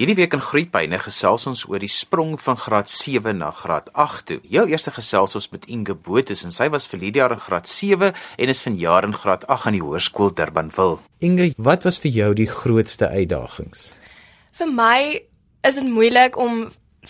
Hierdie week in Groepyne gesels ons oor die sprong van graad 7 na graad 8 toe. Heel eers gesels ons met Inge Botha en sy was vir hierdie jaar in graad 7 en is vanjaar in graad 8 aan die Hoërskool Durbanville. Inge, wat was vir jou die grootste uitdagings? Vir my is dit moeilik om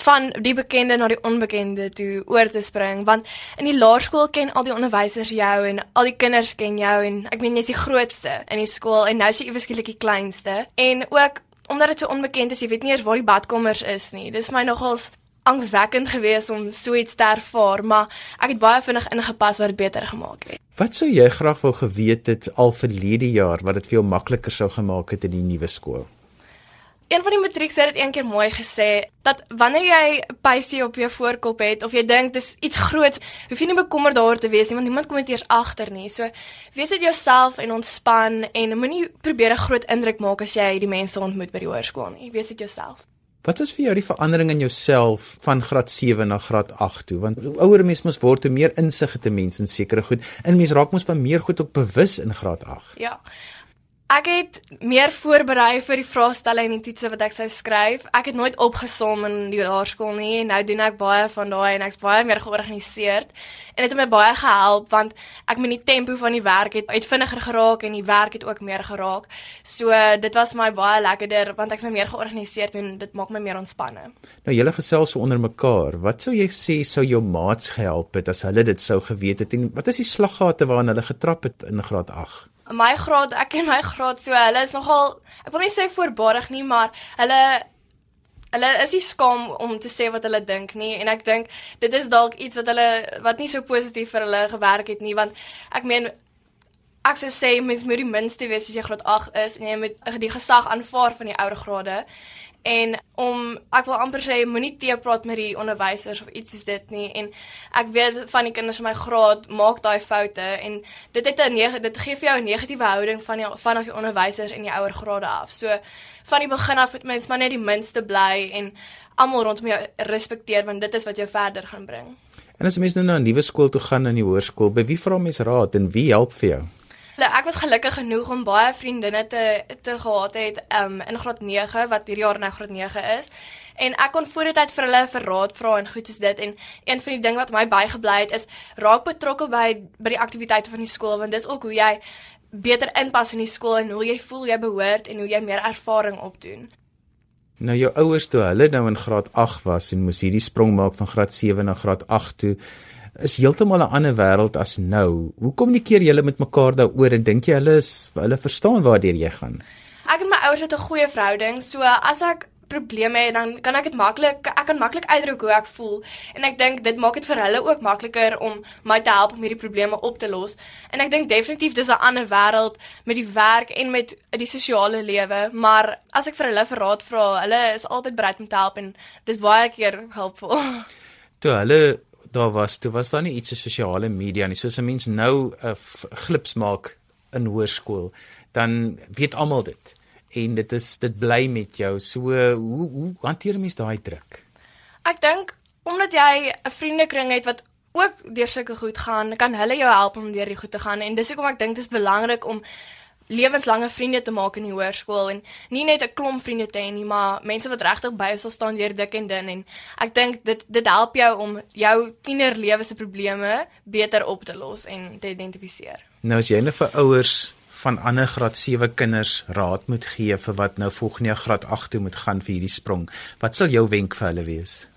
van die bekende na die onbekende toe oor te spring want in die laerskool ken al die onderwysers jou en al die kinders ken jou en ek meen jy's die grootste in die skool en nou is jy ewe skielik die kleinste en ook omdat dit so onbekend is, jy weet nie eers waar die badkamers is nie. Dis my nogals angswekkend geweest om so iets te ervaar, maar ek het baie vinnig ingepas wat dit beter gemaak het. Wat sou jy graag wou geweet het al verlede jaar wat dit vir jou makliker sou gemaak het in die nuwe skool? Een van die matrieks het dit eendag mooi gesê dat wanneer jy pysie op jou voorkop het of jy dink dis iets groots, hoef jy nie bekommerd daaroor te wees nie want niemand kom dit eers agter nie. So wees dit jouself en ontspan en moenie probeer 'n groot indruk maak as jy die mense ontmoet by die hoërskool nie. Wees dit jouself. Wat was vir jou die verandering in jouself van graad 7 na graad 8 toe? Want hoe ouer mens mos word, hoe meer insig het 'n mens in sekere goed. En mens raak mos van meer goed ook bewus in graad 8. Ja. Ek het meer voorberei vir die vraestelle en die toetse wat ek sou skryf. Ek het nooit opgesom in die laerskool nie. Nou doen ek baie van daai en ek's baie meer georganiseerd. En dit het my baie gehelp want ek met die tempo van die werk het uit vinniger geraak en die werk het ook meer geraak. So dit was my baie lekkerder want ek's nou meer georganiseerd en dit maak my meer ontspanne. Nou julle gesels so onder mekaar. Wat sou jy sê sou jou maats gehelp het as hulle dit sou geweet het en wat is die slaggate waaraan hulle getrap het in graad 8? My graad, ek en my graad so, hulle is nogal ek wil nie sê voorbarig nie, maar hulle hulle is nie skaam om te sê wat hulle dink nie. En ek dink dit is dalk iets wat hulle wat nie so positief vir hulle gewerk het nie want ek meen ek sou sê mens moet die minste wees as jy graad 8 is en jy moet die gesag aanvaar van die ouer grade en om ek wil amper sê moenie te praat met die onderwysers of iets soos dit nie en ek weet van die kinders in my graad maak daai foute en dit het 'n dit gee vir jou 'n negatiewe houding van die vanaf die onderwysers en die ouer grade af. So van die begin af moet mens maar net die minste bly en almal rondom jou respekteer want dit is wat jou verder gaan bring. En as 'n mens nou na 'n nuwe skool toe gaan in die hoërskool, by wie vra mens raad en wie help vir jou? Ek was gelukkig genoeg om baie vriendinne te te gehad het um, in graad 9 wat hierdie jaar nou graad 9 is. En ek kon voor die tyd vir hulle vir raad vra en goed is dit en een van die dinge wat my bygebly het is raak betrokke by by die aktiwiteite van die skool want dis ook hoe jy beter inpas in die skool en hoe jy voel jy behoort en hoe jy meer ervaring opdoen. Nou jou ouers toe hulle nou in graad 8 was en moes hierdie sprong maak van graad 7 na graad 8 toe is heeltemal 'n ander wêreld as nou. Hoe kommunikeer julle met mekaar daaroor en dink jy hulle is hulle verstaan waartoe jy gaan? Ek en my ouers het 'n goeie verhouding, so as ek probleme het, dan kan ek dit maklik ek kan maklik uitdruk hoe ek voel en ek dink dit maak dit vir hulle ook makliker om my te help om hierdie probleme op te los. En ek dink definitief dis 'n ander wêreld met die werk en met die sosiale lewe, maar as ek vir hulle verraad vra, hulle is altyd bereid om te help en dit is baie keer helpvol. Toe hulle daar was, toe was daar nie iets so sosiale media nie. Soos 'n mens nou 'n uh, glips maak in hoërskool, dan weet almal dit. En dit is dit bly met jou. So hoe hoe hanteer mens daai druk? Ek dink omdat jy 'n vriendekring het wat ook deur sulke goed gaan, kan hulle jou help om deur die goed te gaan en dis hoekom ek dink dit is belangrik om lewenslange vriende te maak in die hoërskool en nie net 'n klomp vriende te hê nie, maar mense wat regtig by jou sal staan deur dik en dun en ek dink dit dit help jou om jou tienerlewe se probleme beter op te los en te identifiseer. Nou as jy net vir ouers van ander graad 7 kinders raad moet gee vir wat nou volgende jaar graad 8 toe moet gaan vir hierdie sprong, wat sal jou wenk vir hulle wees?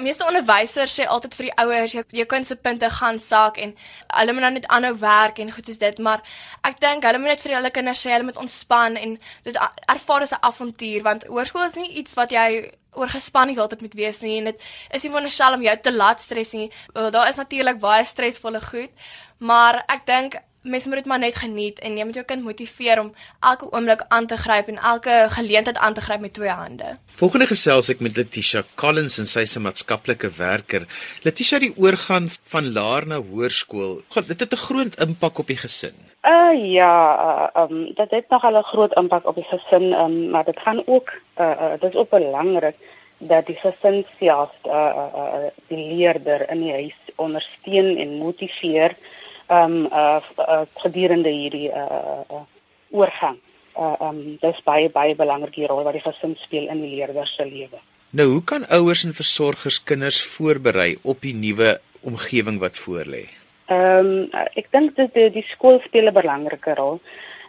Meeste onderwysers sê altyd vir die ouers jou, jou kind se punte gaan sak en hulle moet nou net aanhou werk en goed soos dit, maar ek dink hulle moet net vir hulle kinders sê hulle moet ontspan en dit ervaar as 'n avontuur want hoërskool is nie iets wat jy oorgespan die hele tyd moet wees nie en dit is nie wonderstel om jou te laat stres nie. Daar is natuurlik baie stresvolle goed, maar ek dink mens moet dit maar net geniet en jy moet jou kind motiveer om elke oomblik aan te gryp en elke geleentheid aan te gryp met twee hande. Volgende gesels ek met Letitia Collins en sy se maatskaplike werker. Letitia die oorgaan van laer na hoërskool. God, dit het 'n groot impak op die gesin. Uh ja, uh, um dit het nog 'n groot impak op die gesin, um maar dit gaan ook uh, uh dit is ook belangrik dat die gesin self uh, uh, uh die leerder in die huis ondersteun en motiveer um uh, uh gedurende hierdie uh, uh oorgang. uh um dis baie baie belangrike rol wat die gesin speel in die leerder se lewe. Nou, hoe kan ouers en versorgers kinders voorberei op die nuwe omgewing wat voorlê? Ehm um, ek dink dat die, die skool speel 'n belangrike rol.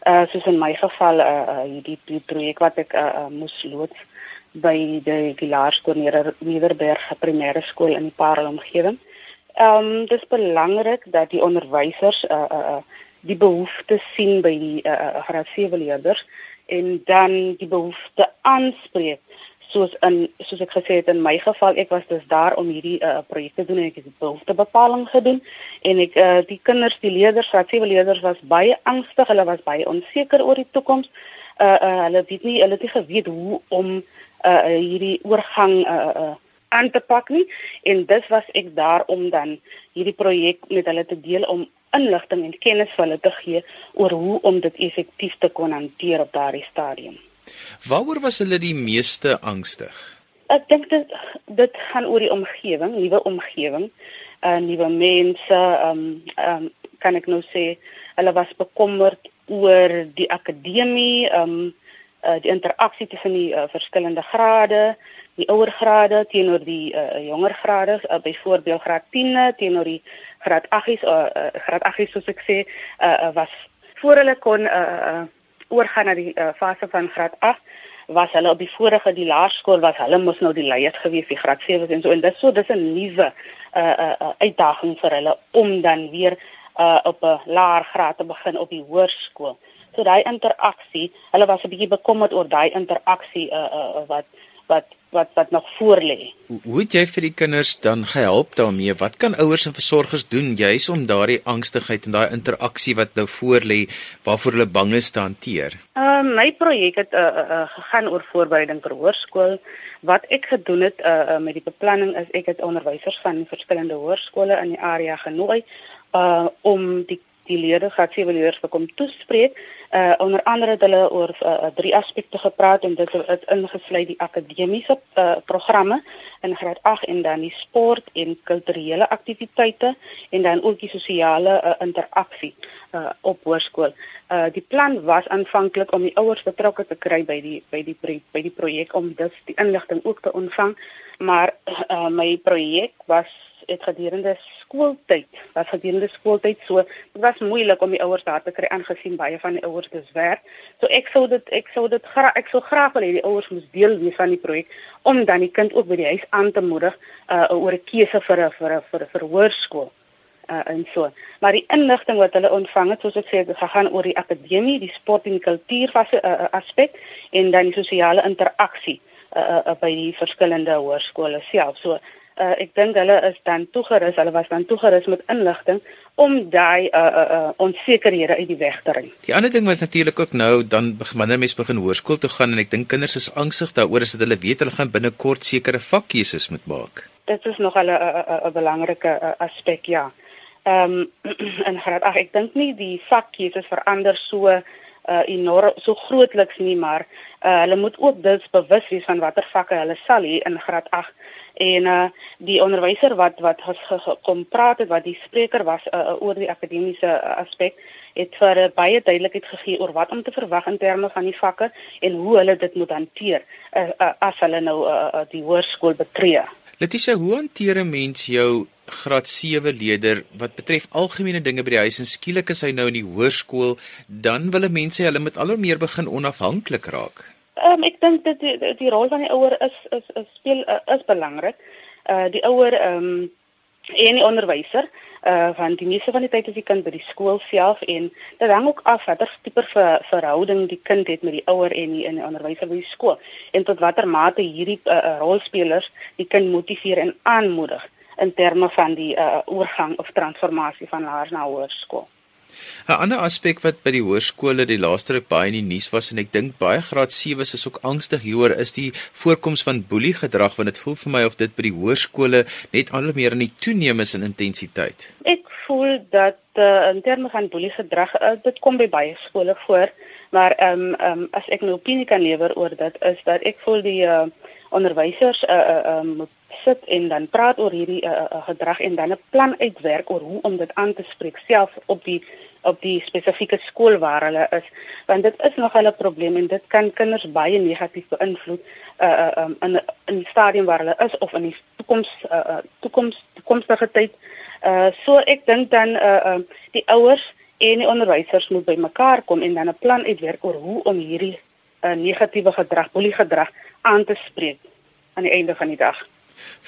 Uh soos in my geval uh, uh hierdie die projek wat ek uh, uh moes loods by die Gilaarskool Nederberg primêre skool in die Parel omgewing. Ehm um, dis belangrik dat die onderwysers uh uh, uh die behoeftes sien by die uh, graad 7 leerders en dan die behoefte aanspreek. Soos in soos ek gesê het in my geval ek was dus daar om hierdie uh, projek te doen en ek het behoeftebepaling gedoen en ek uh, die kinders die leerders wat sewe leerders was baie angstig hulle was baie onseker oor die toekoms. Uh, uh, hulle weet nie hulle het nie geweet hoe om uh, hierdie oorgang uh, uh, aan te pak nie en dis was ek daar om dan hierdie projek met hulle te deel om inligting en kennis vir hulle te gee oor hoe om dit effektief te kon hanteer op daardie stadium Waaroor was hulle die meeste angstig? Ek dink dit dit gaan oor die omgewing, nuwe omgewing, uh nuwe mense, ehm um, ehm um, kan ek nou sê hulle was bekommerd oor die akademie, ehm um, uh die interaksie tussen die uh, verskillende grade, die ouer grade teenoor die uh, jonger grade, uh, byvoorbeeld graad 10 teenoor die graad 8s, uh, uh, graad 8s soos ek sê, uh, uh was voor hulle kon uh, uh oorgaan na die uh, fase van graad 8 was hulle op die vorige die laerskool was hulle mos nou die leiers gewees die graad 7 en so en dit so dis 'n nuwe uh, uh, uh, uitdaging vir hulle om dan weer uh, op 'n laer graad te begin op die hoërskool. So daai interaksie, hulle was 'n bietjie bekommerd oor daai interaksie uh, uh, wat wat wat wat nog voor lê. Hoe het jy vir die kinders dan gehelp daarmee? Wat kan ouers en versorgers doen juis om daardie angstigheid en daai interaksie wat nou voor lê waarvoor hulle bang is te hanteer? Ehm uh, my projek het uh, uh, gegaan oor voorbereiding vir hoërskool. Wat ek gedoen het uh, uh, met die beplanning is ek het onderwysers van verskillende hoërskole in die area genooi uh, om die die leerders wat sewe leerders wil kom toespreek. Uh onder andere het hulle oor uh, drie aspekte gepraat en dit het ingesluit die akademiese uh, programme in graad 8 en dan die sport en kulturele aktiwiteite en dan ook die sosiale uh, interaksie uh op hoërskool. Uh die plan was aanvanklik om die ouers betrokke te kry by die by die by die projek om dus die inligting ook te ontvang, maar uh my projek was het gedurende skooltyd, was gedurende skooltyd so, dit was moeilik om die ouers daar te kry aangesien baie van die ouers dis werk. So ek sou dit ek sou dit graag ek sou graag wil hê die ouers moes deel wees van die projek om dan die kind ook by die huis aan te moedig uh oor 'n keuse vir 'n vir 'n vir 'n verhoorskool uh en so. Maar die inligting wat hulle ontvang het, soos ek sê, het gegaan oor die akademie, die sport en kultuur fase uh, aspek en dan die sosiale interaksie uh, uh by die verskillende hoërskole self. So uh, ek dink hulle is dan toegerus, hulle was dan toegerus met inligting om daai uh, uh, uh, onsekerhede uit die weg te ry. Die ander ding wat natuurlik ook nou dan wanneer mense begin hoërskool toe gaan en ek dink kinders is angstig daaroor is dat hulle weet hulle gaan binnekort sekere vakkeuses moet maak. Dit is nog 'n 'n belangrike aspek ja. Ehm um, en graad ag ek dink nie die vakkeuses verander so uh, enorm so grootliks nie maar uh, hulle moet ook dus bewus wees van watter vakke hulle sal hê in graad 8 en uh die onderwyser wat wat kom praat het wat die spreker was uh, oor die akademiese uh, aspek het vir uh, baie duidelikheid gegee oor wat om te verwag in terme van die vakke en hoe hulle dit moet hanteer uh, uh, as hulle nou uh, uh, die hoërskool betree. Letitia, hoe hanteer 'n mens jou graad 7 leerder wat betref algemene dinge by die huis en skielik is hy nou in die hoërskool, dan wil mense hulle met al hoe meer begin onafhanklik raak. Um, ek dink dat die, die rol van die ouer is is is speel uh, is belangrik. Uh die ouer ehm um, en die onderwyser uh van die meeste van die tyd is die kind by die skool self en dit hang ook af watter tipe ver, verhouding die kind het met die ouer en die in die onderwyser by die skool en tot watter mate hierdie uh, rolspelers die kind motiveer en aanmoedig in terme van die uh, oorgang of transformasie van laer na hoërskool. 'n Ander aspek wat by die hoërskole die laaste ruk baie in die nuus was en ek dink baie graad 7s is ook angstig hieroor is die voorkoms van boelie gedrag want dit voel vir my of dit by die hoërskole net al meer in die toename is in intensiteit. Ek voel dat uh, in terme van boelie gedrag uh, dit kom by baie skole voor maar ehm um, um, as ek 'n opinie kan lewer oor dit is dat ek voel die uh, onderwysers uh, uh, moet sit en dan praat oor hierdie uh, uh, gedrag en dan 'n plan uitwerk oor hoe om dit aan te spreek self op die op die spesifieke skool waar hulle is. Want dit is nog 'n probleem en dit kan kinders baie negatief beïnvloed uh um, in die stadium waar hulle is of in die toekoms uh toekoms toekomstige tyd. Uh so ek dink dan uh uh die ouers en die onderwysers moet bymekaar kom en dan 'n plan uitwerk oor hoe om hierdie uh, negatiewe gedrag, boelie gedrag aan te spreek aan die einde van die dag.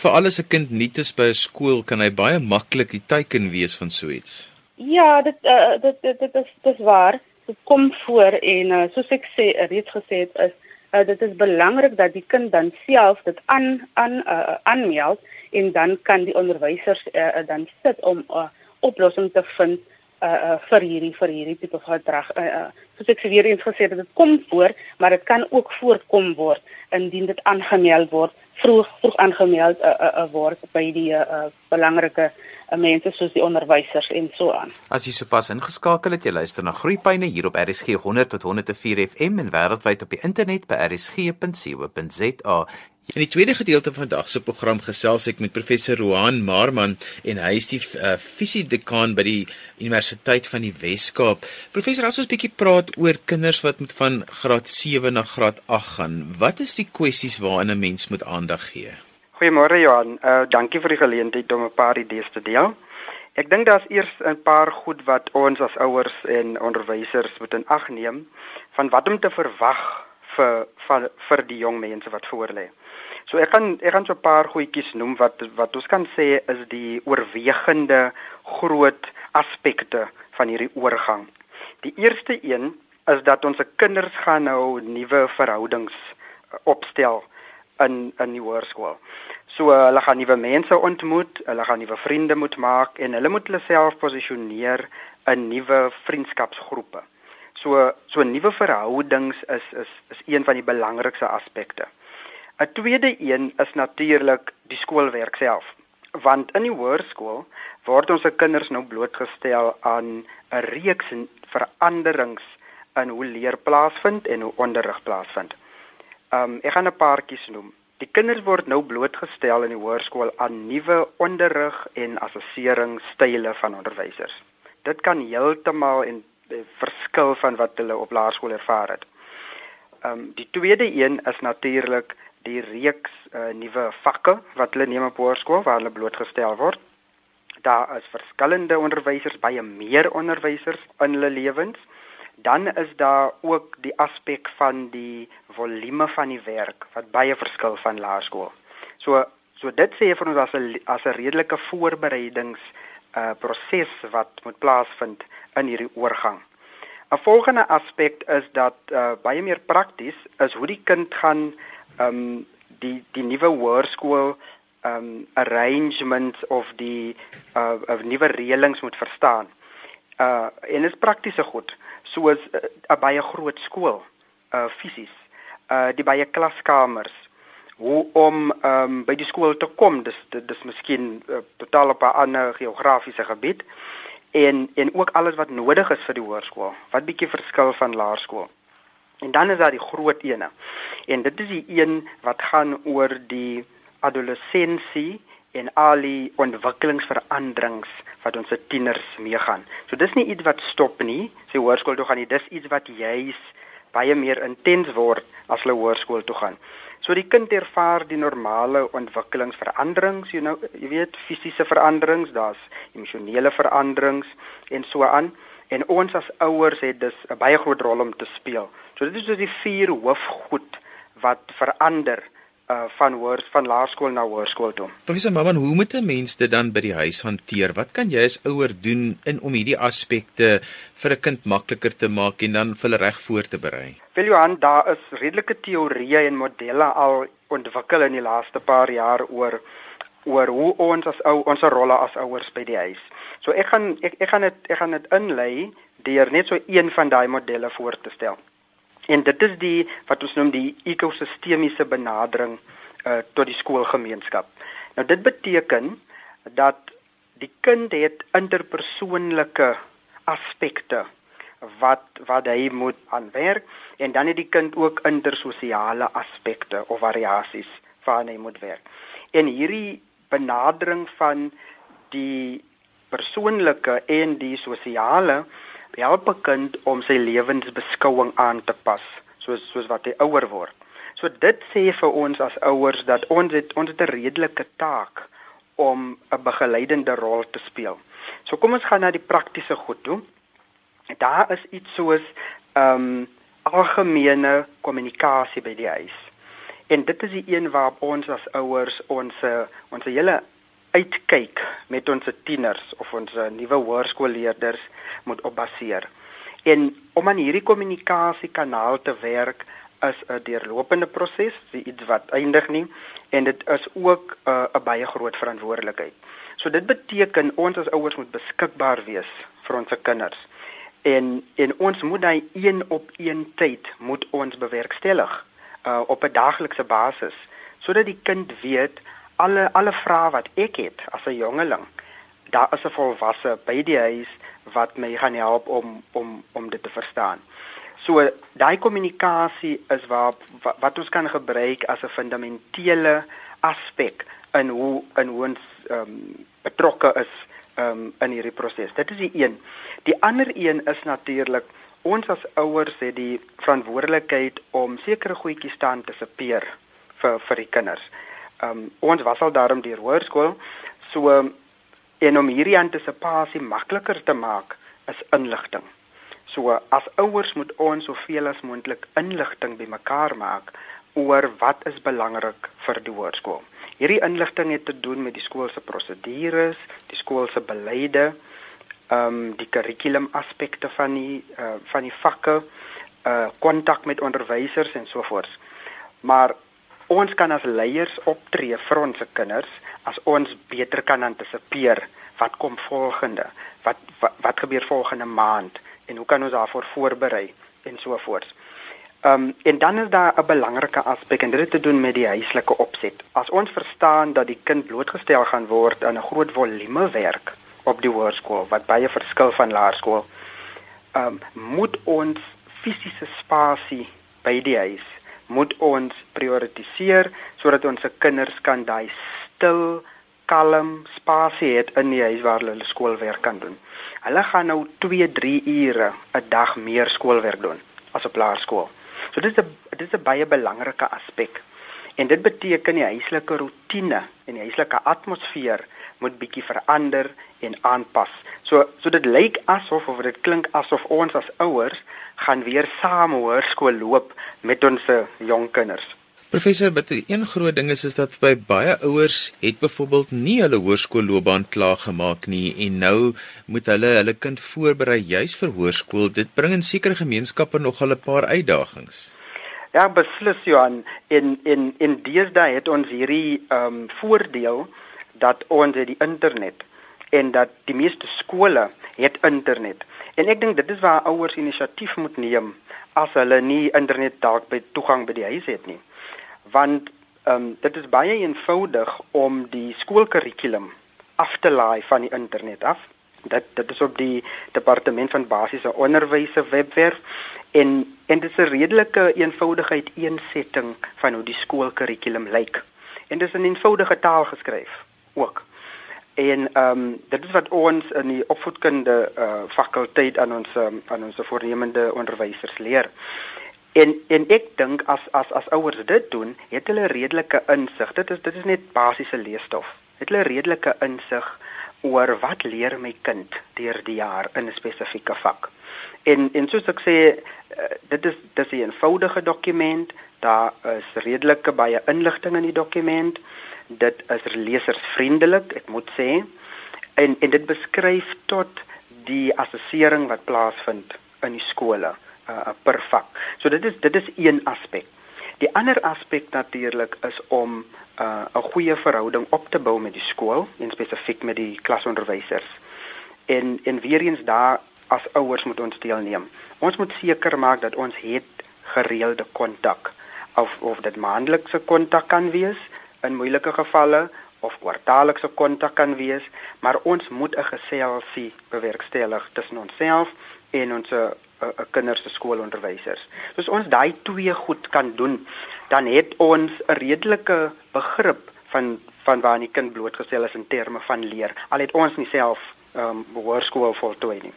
Vir alles 'n kind nuut is by 'n skool kan hy baie maklik die teiken wees van so iets. Ja, dit uh, dit dit dit is dis waar. Dit kom voor en uh, soos ek sê reeds gesê het is uh, dit is belangrik dat die kind dan self dit aan aan uh, aanmeld en dan kan die onderwysers uh, dan sit om 'n uh, oplossing te vind uh, uh vir hierdie vir hierdie tipe gedrag. Uh, uh soos ek weer eens gesê het, dit kom voor, maar dit kan ook voorkom word indien dit aangemeld word, vroeg vroeg aangemeld uh, uh, uh, word by die uh, uh belangrike mense soos die onderwysers en so aan. As jy sopas ingeskakel het, jy luister na Groepyne hier op RSG 100 tot 104 FM en wêreldwyd op die internet by rsg.co.za. In die tweede gedeelte van vandag se program gesels ek met professor Roan Marman en hy is die uh, fisiedekaan by die Universiteit van die Wes-Kaap. Professor, as ons 'n bietjie praat oor kinders wat moet van graad 7 na graad 8 gaan, wat is die kwessies waaraan 'n mens moet aandag gee? Goeiemôre Johan. Uh dankie vir die geleentheid om 'n paar idees te deel. Ek dink daar's eers 'n paar goed wat ons as ouers en onderwysers moet in ag neem van wat om te verwag vir vir, vir die jong mense wat voor lê. So ek gaan ek gaan so 'n paar goedjies noem wat wat ons kan sê is die oorwegende groot aspekte van hierdie oorgang. Die eerste een is dat ons se kinders gaan nou nuwe verhoudings uh, opstel in in die hoërskool. So uh, hulle gaan nuwe mense ontmoet, hulle gaan nuwe vriende moet maak en hulle moet hulle self posisioneer in nuwe vriendskapsgroepe. So so nuwe verhoudings is is is een van die belangrikste aspekte. 'n Tweede een is natuurlik die skoolwerk self. Want in die hoërskool word ons se kinders nou blootgestel aan 'n reeks veranderings in hoe leer plaasvind en hoe onderrig plaasvind. Um ek gaan 'n paartjies noem. Die kinders word nou blootgestel in die hoërskool aan nuwe onderrig en assesseringsstyle van onderwysers. Dit kan heeltemal en eh, verskil van wat hulle op laerskool ervaar het. Um die tweede een is natuurlik die reeks uh, nuwe vakke wat hulle neem op hoërskool waar hulle blootgestel word. Daar is verskillende onderwysers, baie meer onderwysers in hulle lewens. Dan is daar ook die aspek van die volume van die werk wat baie verskil van laerskool. So so dit sê vir ons as 'n as 'n redelike voorbereidings uh proses wat moet plaasvind in hierdie oorgang. 'n Volgende aspek is dat uh baie meer prakties is hoe die kind gaan um die die nuwe hoërskool um arrangements of die uh of nuwe reëlings moet verstaan. Uh en dit is praktiese goed soos uh, 'n uh, baie groot skool uh fisies. Uh die baie klaskamers hoe om um by die skool te kom dis dis miskien uh, totaal op 'n ander geografiese gebied en en ook alles wat nodig is vir die hoërskool wat bietjie verskil van laerskool En dan is daar die groot ene. En dit is die een wat gaan oor die adolessensie en al die ontwikkelingsveranderings wat ons se tieners meegaan. So dis nie iets wat stop nie. Sy hoërskool toe gaan nie, dis iets wat juis baie meer intens word as hulle hoërskool toe gaan. So die kind ervaar die normale ontwikkelingsveranderings, you know, jy weet fisiese veranderings, daar's emosionele veranderings en so aan. En ons as ouers het dus 'n baie groot rol om te speel. So dit is dus die vier hoofgoed wat verander uh van hoër van laerskool na hoërskool toe. Professor Maman, hoe moet 'n mens dit dan by die huis hanteer? Wat kan jy as ouer doen in om hierdie aspekte vir 'n kind makliker te maak en dan vir hulle reg voor te berei? Wel Johan, daar is redelike teorieë en modelle al ontwikkel in die laaste paar jaar oor oor hoe ons as ou ons rolle as ouers by die huis. So ek gaan ek ek gaan dit ek gaan dit inlei deur net so een van daai modelle voor te stel. En dit is die wat ons noem die ekosistemiese benadering uh tot die skoolgemeenskap. Nou dit beteken dat die kind het interpersoonlike aspekte wat wat hy moet aanwerk en dan het die kind ook intersosiale aspekte of variasies waaraan hy moet werk. En hierdie benadering van die persoonlike en die sosiale help 'n kind om sy lewensbeskouing aan te pas soos soos wat hy ouer word. So dit sê vir ons as ouers dat ons het ons het 'n redelike taak om 'n begeleidende rol te speel. So kom ons gaan na die praktiese goed toe. Daar is iets soos ehm um, algemene kommunikasie by die huis. En dit is die een waar ons as ouers ons ons hele uitkyk met ons tieners of ons nuwe hoërskoolleerders moet op baseer. En om aan hierdie kommunikasiekanaal te werk is 'n deurlopende proses, iets wat eindig nie en dit is ook 'n uh, baie groot verantwoordelikheid. So dit beteken ons as ouers moet beskikbaar wees vir ons kinders. En en ons moet daai een op een tyd moet ons bewerkstellig uh, op 'n daaglikse basis sodat die kind weet alle alle vrae wat ek het as 'n jongeling daar is 'n volwasse by die huis wat my gaan help om om om dit te verstaan. So daai kommunikasie is waar wat, wat ons kan gebruik as 'n fundamentele aspek in hoe in hoe ons um, betrokke is um, in hierdie proses. Dit is die een. Die ander een is natuurlik ons as ouers het die verantwoordelikheid om sekere goedjies te antisipeer vir vir die kinders. Ehm um, ons was al daarom deur hoërskool, so en om hierdie antisipasie makliker te maak is inligting. So as ouers moet ons soveel as moontlik inligting bymekaar maak oor wat is belangrik vir die hoërskool. Hierdie inligting het te doen met die skool se prosedures, die skool se beleide, ehm um, die kurrikulum aspekte van die uh, van die vakke, uh kontak met onderwysers en so voort. Maar ons kan as leiers optree vir ons kinders as ons beter kan antisipeer wat kom volgende, wat wat, wat gebeur volgende maand en hoe kan ons daarvoor voorberei en so voort. Ehm um, en dan is daar 'n belangrike aspek en dit het te doen met die huislike opset. As ons verstaan dat die kind blootgestel gaan word aan 'n groot volume werk, op die hoërskool wat baie verskil van laerskool. Ehm um, moet ons fisiese spasie by die huis moet ons prioritiseer sodat ons se kinders kan daai stil, kalm spasie hê in die huis waar hulle skoolwerk kan doen. Hulle gaan nou 2, 3 ure 'n dag meer skoolwerk doen as op laerskool. So dit is 'n dit is 'n baie belangrike aspek. En dit beteken die huislike rotine en die huislike atmosfeer moet bietjie verander en aanpas. So so dit lyk asof of dit klink asof ons as ouers gaan weer saam hoërskool loop met ons jong kinders. Professor, wat een groot ding is is dat by baie ouers het byvoorbeeld nie hulle hoërskoolloopbaan klaar gemaak nie en nou moet hulle hulle kind voorberei juis vir hoërskool. Dit bring in sekere gemeenskappe nog 'n paar uitdagings. Ja, beslis Johan. In in in deesdae het ons hierdie ehm um, voordeel dat ons het die internet en dat die meeste skole het internet. En ek dink dit is waar ouers inisiatief moet neem as hulle nie internet dalk by toegang by die huis het nie. Want ehm um, dit is baie eenvoudig om die skoolkurrikulum af te laai van die internet af. Dit dit is op die departement van basiese onderwys se webwerf en en dit is 'n redelike eenvoudigheid eensetting van hoe die skoolkurrikulum lyk. En dit is in eenvoudige taal geskryf ook. En ehm um, dit is wat ons in die opvoedkunde uh, fakulteit aan ons um, aan ons voornemende onderwysers leer. En en ek dink as as as ouers dit doen, het hulle redelike insig. Dit is dit is net basiese leesstof. Het hulle redelike insig oor wat leer my kind deur die jaar in 'n spesifieke vak. En en soos ek sê, uh, dit is dis 'n eenvoudige dokument. Daar is redelike baie inligting in die dokument dit is lesersvriendelik, ek moet sê. En en dit beskryf tot die assessering wat plaasvind in die skole uh, per vak. So dit is dit is een aspek. Die ander aspek natuurlik is om uh, 'n goeie verhouding op te bou met die skool en spesifiek met die klasonderwysers. En en weer eens daar as ouers moet ons deelneem. Ons moet seker maak dat ons het gereelde kontak of of dit maandelikse kontak kan wees in moeilike gevalle of kwartaallikse kontak kan wees, maar ons moet 'n geselsie bewerkstellig tussen onsself en ons 'n uh, uh, kinders se skoolonderwysers. Soos ons daai twee goed kan doen, dan het ons 'n redelike begrip van van waar 'n kind blootgestel is in terme van leer. Al het ons nie self ehm um, hoërskool voltooi nie.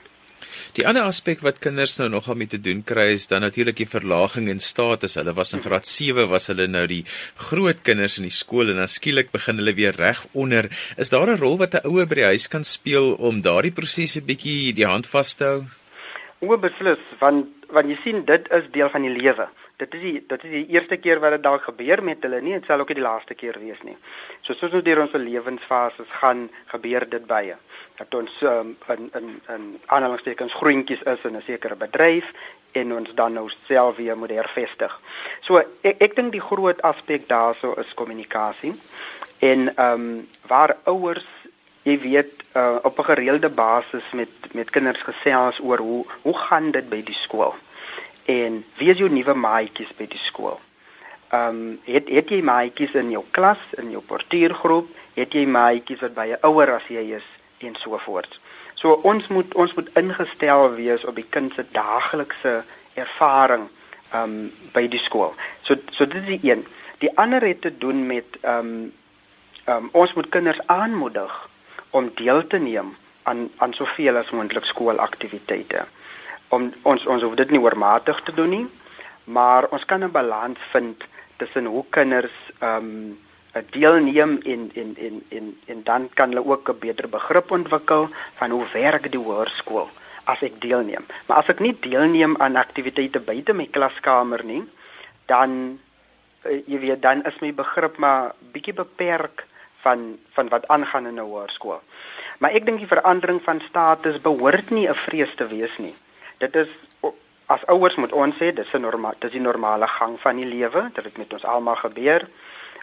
Die ander aspek wat kinders nou nogal mee te doen kry is dan natuurlik die verlaging in status. Hulle was in graad 7 was hulle nou die groot kinders in die skool en dan skielik begin hulle weer reg onder. Is daar 'n rol wat 'n ouer by die huis kan speel om daardie prosesse bietjie die hand vas te hou? Oor beslis want want jy sien dit is deel van die lewe dit is die dit is die eerste keer wat dit dalk gebeur met hulle nie, dit sal ook nie die laaste keer wees nie. So soos ons deur ons lewensfases gaan, gebeur dit baie. Dat ons um, in in in aanhalingstekens groentjies is in 'n sekere bedryf en ons dan nou self weer moet hervestig. So ek ek dink die groot aspek daarso is kommunikasie. En ehm um, waar ouers jy weet uh, op 'n gereelde basis met met kinders gesels oor hoe hoe gaan dit by die skool? en wie is jou nuwe maatjies by die skool? Ehm um, het het jy maatjies in jou klas, in jou portuïergroep, het jy maatjies wat baie ouer as jy is en so voort. So ons moet ons moet ingestel wees op die kind se daaglikse ervaring ehm um, by die skool. So so dit is die een. Die ander het te doen met ehm um, ehm um, ons moet kinders aanmoedig om deel te neem aan aan soveel as moontlik skoolaktiwiteite om ons ons hoef dit nie oormatig te doen nie, maar ons kan 'n balans vind tussen hoe kinders ehm um, deelneem en en en en en dan kan hulle ook 'n beter begrip ontwikkel van hoe werk die hoërskool as ek deelneem. Maar as ek nie deelneem aan aktiwiteite buite my klaskamer nie, dan uh, jy weet dan is my begrip maar bietjie beperk van van wat aangaan in 'n hoërskool. Maar ek dink die verandering van status behoort nie 'n vrees te wees nie dit is as ouers moet ons sê dis 'n normaal dis die normale gang van die lewe dit het met ons almal gebeur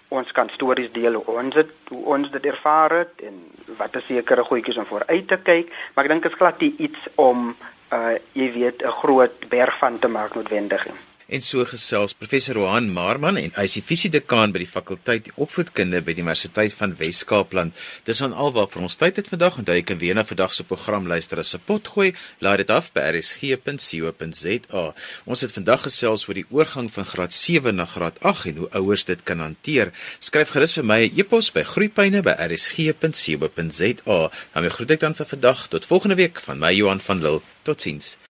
ons kan stories deel hoe ons het hoe ons dit ervaar het en wat is sekere goedjies om vooruit te kyk maar ek dink dit is glad nie iets om uh jy weet 'n groot berg van te maak noodwendig nie En so gesels professor Johan Marman en hy is die fisiedekaan by die fakulteit opvoedkunde by die Universiteit van Wes-Kaapland. Dis aan alwaar vir ons tyd het vandag en jy kan weer na vandag se program luister as 'n pot gooi. Laai dit af by rsg.co.za. Ons het vandag gesels oor die oorgang van graad 7 na graad 8 en hoe ouers dit kan hanteer. Skryf gerus vir my 'n e e-pos by groeipyne@rsg.co.za. Dan groet ek dan vir vandag tot volgende week van my Johan van Lille. Totsiens.